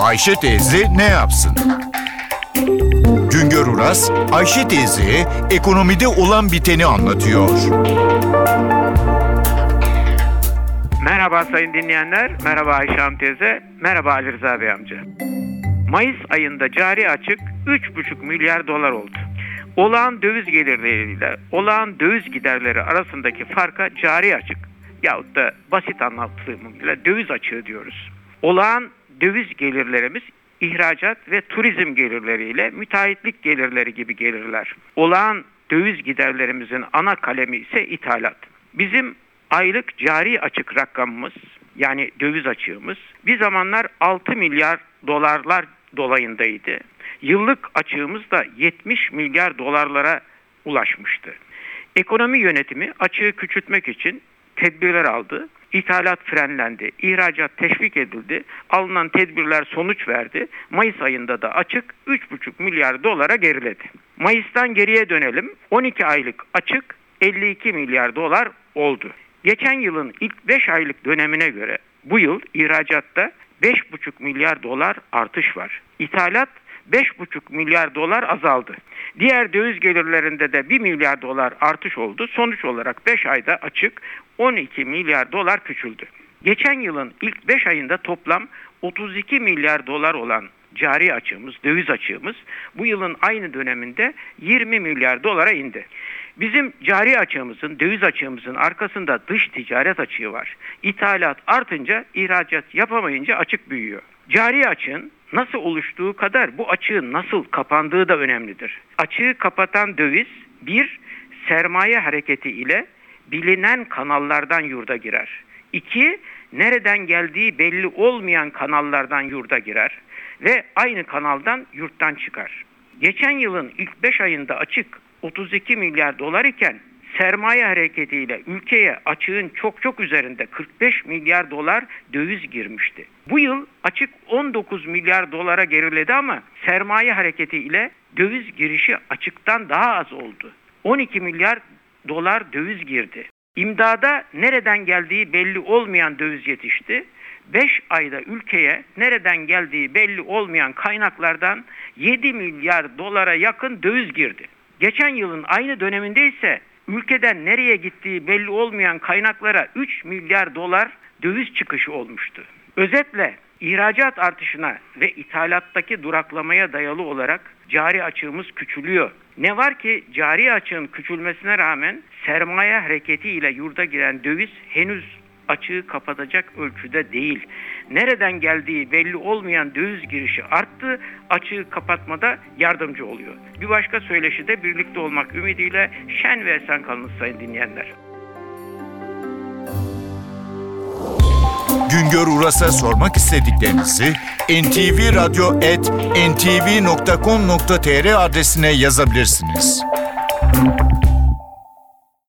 Ayşe teyze ne yapsın? Güngör Uras, Ayşe teyzeye ekonomide olan biteni anlatıyor. Merhaba sayın dinleyenler, merhaba Ayşe Hanım teyze, merhaba Ali Rıza Bey amca. Mayıs ayında cari açık 3,5 milyar dolar oldu. Olağan döviz gelirleriyle olağan döviz giderleri arasındaki farka cari açık yahut da basit anlattığımıyla döviz açığı diyoruz. Olağan döviz gelirlerimiz ihracat ve turizm gelirleriyle müteahhitlik gelirleri gibi gelirler. Olağan döviz giderlerimizin ana kalemi ise ithalat. Bizim aylık cari açık rakamımız yani döviz açığımız bir zamanlar 6 milyar dolarlar dolayındaydı. Yıllık açığımız da 70 milyar dolarlara ulaşmıştı. Ekonomi yönetimi açığı küçültmek için tedbirler aldı. İthalat frenlendi, ihracat teşvik edildi, alınan tedbirler sonuç verdi. Mayıs ayında da açık 3,5 milyar dolara geriledi. Mayıs'tan geriye dönelim. 12 aylık açık 52 milyar dolar oldu. Geçen yılın ilk 5 aylık dönemine göre bu yıl ihracatta 5,5 milyar dolar artış var. İthalat 5,5 milyar dolar azaldı. Diğer döviz gelirlerinde de 1 milyar dolar artış oldu. Sonuç olarak 5 ayda açık 12 milyar dolar küçüldü. Geçen yılın ilk 5 ayında toplam 32 milyar dolar olan cari açığımız, döviz açığımız bu yılın aynı döneminde 20 milyar dolara indi. Bizim cari açığımızın, döviz açığımızın arkasında dış ticaret açığı var. İthalat artınca ihracat yapamayınca açık büyüyor. Cari açığın nasıl oluştuğu kadar bu açığın nasıl kapandığı da önemlidir. Açığı kapatan döviz bir sermaye hareketi ile bilinen kanallardan yurda girer. İki, nereden geldiği belli olmayan kanallardan yurda girer ve aynı kanaldan yurttan çıkar. Geçen yılın ilk 5 ayında açık 32 milyar dolar iken sermaye hareketiyle ülkeye açığın çok çok üzerinde 45 milyar dolar döviz girmişti. Bu yıl açık 19 milyar dolara geriledi ama sermaye hareketiyle döviz girişi açıktan daha az oldu. 12 milyar dolar döviz girdi. İmdada nereden geldiği belli olmayan döviz yetişti. 5 ayda ülkeye nereden geldiği belli olmayan kaynaklardan 7 milyar dolara yakın döviz girdi. Geçen yılın aynı döneminde ise ülkeden nereye gittiği belli olmayan kaynaklara 3 milyar dolar döviz çıkışı olmuştu. Özetle ihracat artışına ve ithalattaki duraklamaya dayalı olarak cari açığımız küçülüyor. Ne var ki cari açığın küçülmesine rağmen sermaye hareketiyle yurda giren döviz henüz açığı kapatacak ölçüde değil. Nereden geldiği belli olmayan döviz girişi arttı, açığı kapatmada yardımcı oluyor. Bir başka söyleşi de birlikte olmak ümidiyle şen ve esen kalınız sayın dinleyenler. Güngör Uras'a sormak istediklerinizi ntvradio.com.tr adresine yazabilirsiniz.